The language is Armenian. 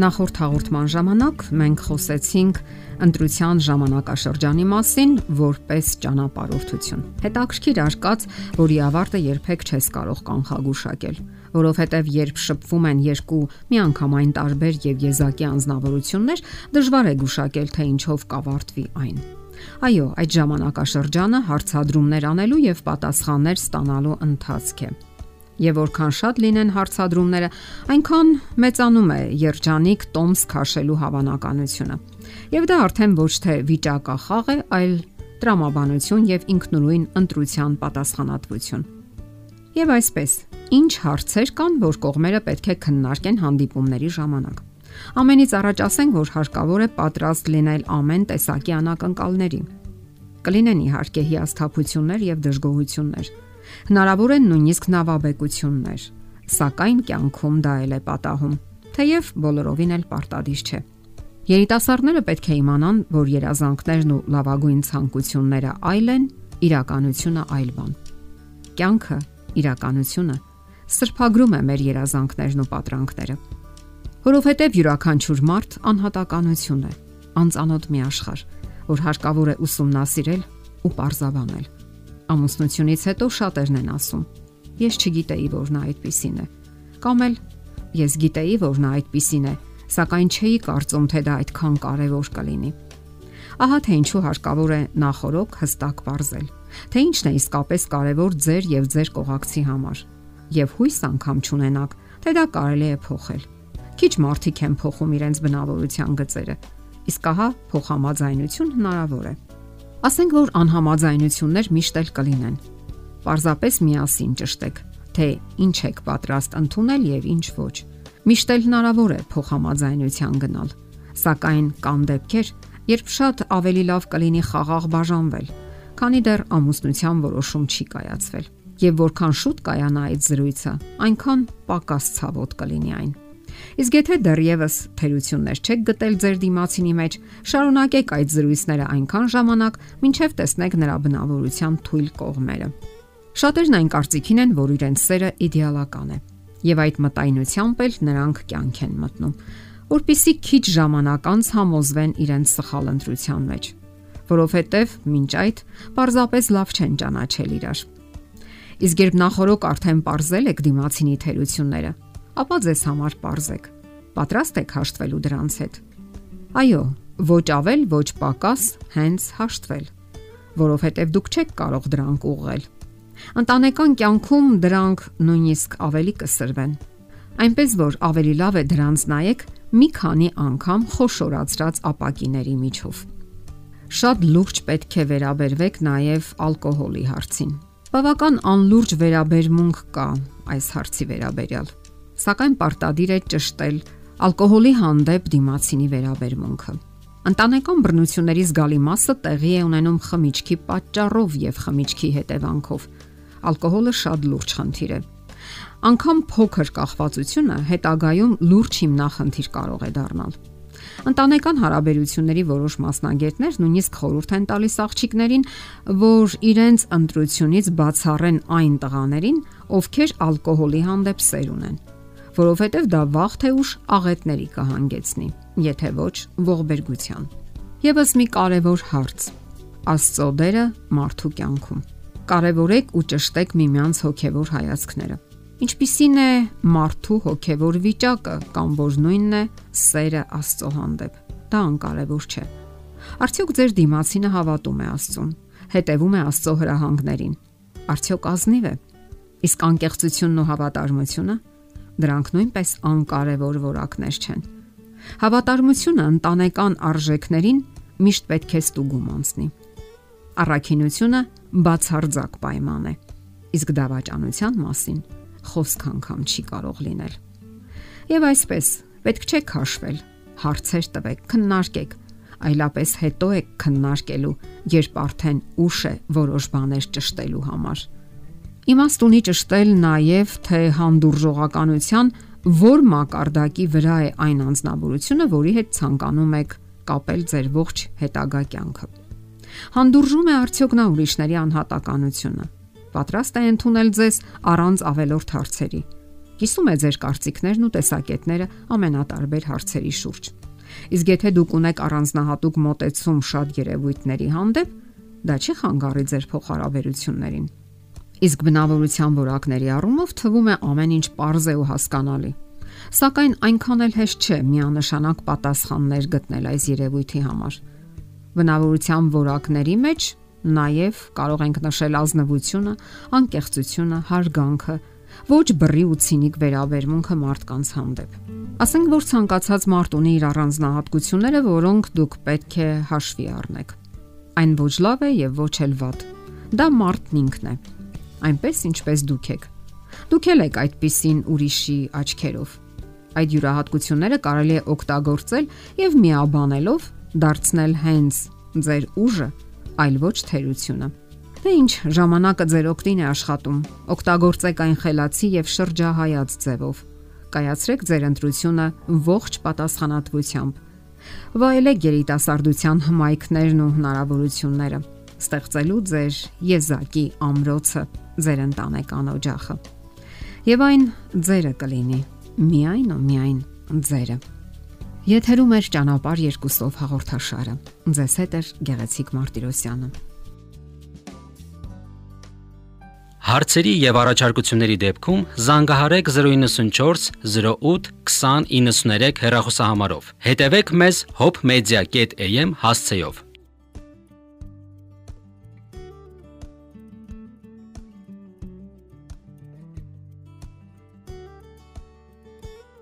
Նախորդ հաղորդման ժամանակ մենք խոսեցինք ընտրության ժամանակաշրջանի մասին որպես ճանապարհորդություն։ Հետաքրքիր արկած, որի ավարտը երբեք չես կարող կանխագուշակել, որովհետև երբ շփվում են երկու միանգամայն տարբեր եւ եզակի անznավորություններ, դժվար է գուշակել, թե ինչով կավարտվի այն։ Այո, այդ ժամանակաշրջանը հարցադրումներ անելու եւ պատասխաններ ստանալու ընթացք է եւ որքան շատ լինեն հարցադրումները, այնքան մեծանում է երջանիկ տոմս քաշելու հավանականությունը։ Եվ դա արդեն ոչ թե վիճակախաղ է, այլ տրամաբանություն եւ ինքնուրույն ընտրության պատասխանատվություն։ Եվ այսպես, ինչ հարցեր կան, որ կողմերը պետք է քննարկեն հանդիպումների ժամանակ։ Ամենից առաջ ասենք, որ հարկավոր է պատրաստ լինել ամեն տեսակի անակնկալների։ Կլինեն իհարկե հիասթափություններ եւ դժգոհություններ Հնարավոր են նույնիսկ նավաբեկություններ, սակայն կյանքում դա էլ է պատահում, թեև բոլորովին էլ պարտադիր չէ։ Երիտասարդները պետք է իմանան, որ երազանքներն ու լավագույն ցանկությունները այլ են, իրականությունը այլ բան։ Կյանքը, իրականությունը սրբագրում է մեր երազանքներն ու պատրանքները։ Որովհետև յուրաքանչյուր մարդ անհատականություն է, անծանոթ մի աշխարհ, որ հարկավոր է ուսումնասիրել ու parzavanել։ Ամուսնությունից հետո շատերն են ասում. Ես չգիտեի, որ նա այդպիսին է։ Կամ էլ ես գիտեի, որ նա այդպիսին է, սակայն չէի կարծում, թե դա այդքան կարևոր կլինի։ Ահա թե ինչու հարկավոր է նախորոք հստակ ողրզել, թե ինչն է իսկապես կարևոր ձեր եւ ձեր կողակցի համար։ Եվ հույս անգամ չունենաք, թե դա կարելի է փոխել։ Քիչ մարդիկ են փոխում իրենց բնավորության գծերը, իսկ ահա փոխհամաձայնություն հնարավոր է։ Ասենք որ անհամաձայնություններ միշտ էլ կլինեն։ Պարզապես միասին ճշտեք, թե ինչ եք պատրաստ ընդունել եւ ինչ ոչ։ Միշտ էլ հնարավոր է փոխհամաձայնության գնալ, սակայն կան դեպքեր, երբ շատ ավելի լավ կլինի խաղաղ բաժանվել, քանի դեռ ամուսնության որոշում չի կայացվել։ Եվ որքան շուտ կայանա այդ զրույցը, այնքան պակաս ցավոտ կլինի այն։ Իսկ եթե դեռևս թերություններ չեք գտել ձեր դիմացինի մեջ, շարունակեք այդ զրույցները այնքան ժամանակ, մինչև տեսնեք նրա բնավորության թույլ կողմերը։ Շատերն այն կարծիքին են, որ իրենց սերը իդեալական է, եւ այդ մտայնությամբ էլ նրանք կյանք են մտնում, որpիսի քիչ ժամանակ անց համոզվեն իրենց սխալ ընտրության մեջ, որովհետեւ մինչ այդ պարզապես լավ չեն ճանաչել իրար։ Իսկ երբ նախորոք արդեն parzել եք դիմացինի թերությունները, ապա ձեզ համար parzեք։ Պատրաստ եք հաշտվելու դրանց հետ։ Այո, ոչ ավել, ոչ պակաս, հենց հաշտվել, որովհետև դուք չեք կարող դրանք ուղղել։ Ընտանեկան կյանքում դրանք նույնիսկ ավելի կսրվեն։ Այնպես որ ավելի լավ է դրանց նայեք մի քանի անգամ խոշորացրած ապակիների միջով։ Շատ լուրջ պետք է վերաբերվեք նաև ալկոհոլի հարցին։ Բավական անլուրջ վերաբերմունք կա այս հարցի վերաբերյալ սակայն պարտադիր է ճշտել ալկոհոլի հանդեպ դիմացինի վերաբերմունքը։ Ընտանեկան բռնությունների զգալի մասը տեղի է ունենում խմիչքի պատճառով եւ խմիչքի հետևանքով։ Ալկոհոլը շատ լուրջ խնդիր է։ Անկամ փոքր կախվածությունը հետագայում լուրջ հիմնախնդիր կարող է դառնալ։ Ընտանեկան հարաբերությունների որոշ մասնագետներ նույնիսկ խորհուրդ են տալիս աղջիկներին, որ իրենց ընտրությունից բացառեն այն տղաներին, ովքեր ալկոհոլի հանդեպ սեր ունեն որովհետև դա վաղ թե ուշ աղետների կհանգեցնի, եթե ոչ ողբերգության։ Եվս մի կարևոր հարց. Աստծո դերը մարդու կյանքում։ Կարևորեք ու ճշտեք միմյանց հոգևոր հայացքները։ Ինչպիսին է մարդու հոգևոր վիճակը կամ որ նույնն է սերը Աստծո հանդեպ։ Դա անկարևոր չէ։ Արդյոք ձեր դիմացինը հավատում է Աստծուն, հետևում է Աստծո հրահանգներին։ Արդյոք ազնիվ է։ Իսկ անկեղծությունն ու հավատարմությունը Դրանք նույնպես անկարևոր որակներ չեն։ Հավատարմությունը ընտանեկան արժեքներին միշտ պետք է ստուգում անցնի։ Առաքինությունը բացարձակ պայման է։ Իսկ դավաճանության մասին խոսք անգամ չի կարող լինել։ Եվ այսպես պետք չէ քաշվել, հարցեր տվեք, քննարկեք, այլապես հետո եք քննարկելու, երբ արդեն ուշ է որոշ բաներ ճշտելու համար։ Իմաստ ունի ճշտել նաև թե հանդուրժողականության որ մակարդակի վրա է այն անznավորությունը, որի հետ ցանկանում եք կապել ձեր ողջ հետագա կյանքը։ Հանդուրժում է արդյոք նա ուրիշների անհատականությունը։ Պատրաստ է ընդունել ձեզ առանց ավելորդ հարցերի։ կիսում է ձեր կարծիքներն ու տեսակետները ամենատարբեր հարցերի շուրջ։ Իսկ եթե դուք ունեք առանձնահատուկ մոտեցում շատ երևույթների հանդեպ, դա չի խանգարի ձեր փոխհարաբերություններին։ Իսկ բնավորության որակների առումով թվում է ամեն ինչ པարզ է ու հասկանալի։ Սակայն այնքան էլ հեշտ չէ միանշանակ պատասխաններ գտնել այս երևույթի համար։ Բնավորության որակների մեջ նաև կարող ենք նշել ազնվությունը, անկեղծությունը, հարգանքը, ոչ բռի ու ցինիկ վերաբերմունքը մարդկանց հանդեպ։ Ասենք որ ցանկացած մարդ ունի իր առանձնահատկությունները, որոնք դուք պետք է հաշվի առնեք։ Այն ոչ լավ է եւ ոչ էլ վատ։ Դա մարդն ինքն է։ Այնպես ինչպես դուք եք։ Դուք եք այդպիսին ուրիշի աչքերով։ Այդ յուրահատկությունները կարելի է օգտագործել եւ միաբանելով դարձնել հենց ձեր ուժը, այլ ոչ թերությունը։ Դե ինչ, ժամանակը ձեր օգտին է աշխատում։ Օգտագործեք այն խելացի եւ շրջահայաց ձևով։ Կայացրեք ձեր ընտրությունը ողջ պատասխանատվությամբ։ Վայելեք երիտասարդության հմայքներն ու հնարավորությունները, ստեղծելու ձեր եզակի ամրոցը, ձեր ընտանեկան օջախը։ Եվ այն ձերը կլինի միայն ու միայն ձերը։ Եթերում է ճանապար երկուսով հաղորդաշարը։ Ձեզ հետ է Գեղեցիկ Մարտիրոսյանը։ Հարցերի եւ առաջարկությունների դեպքում զանգահարեք 094 08 2093 հեռախոսահամարով։ Հետևեք մեզ hopmedia.am հասցեով։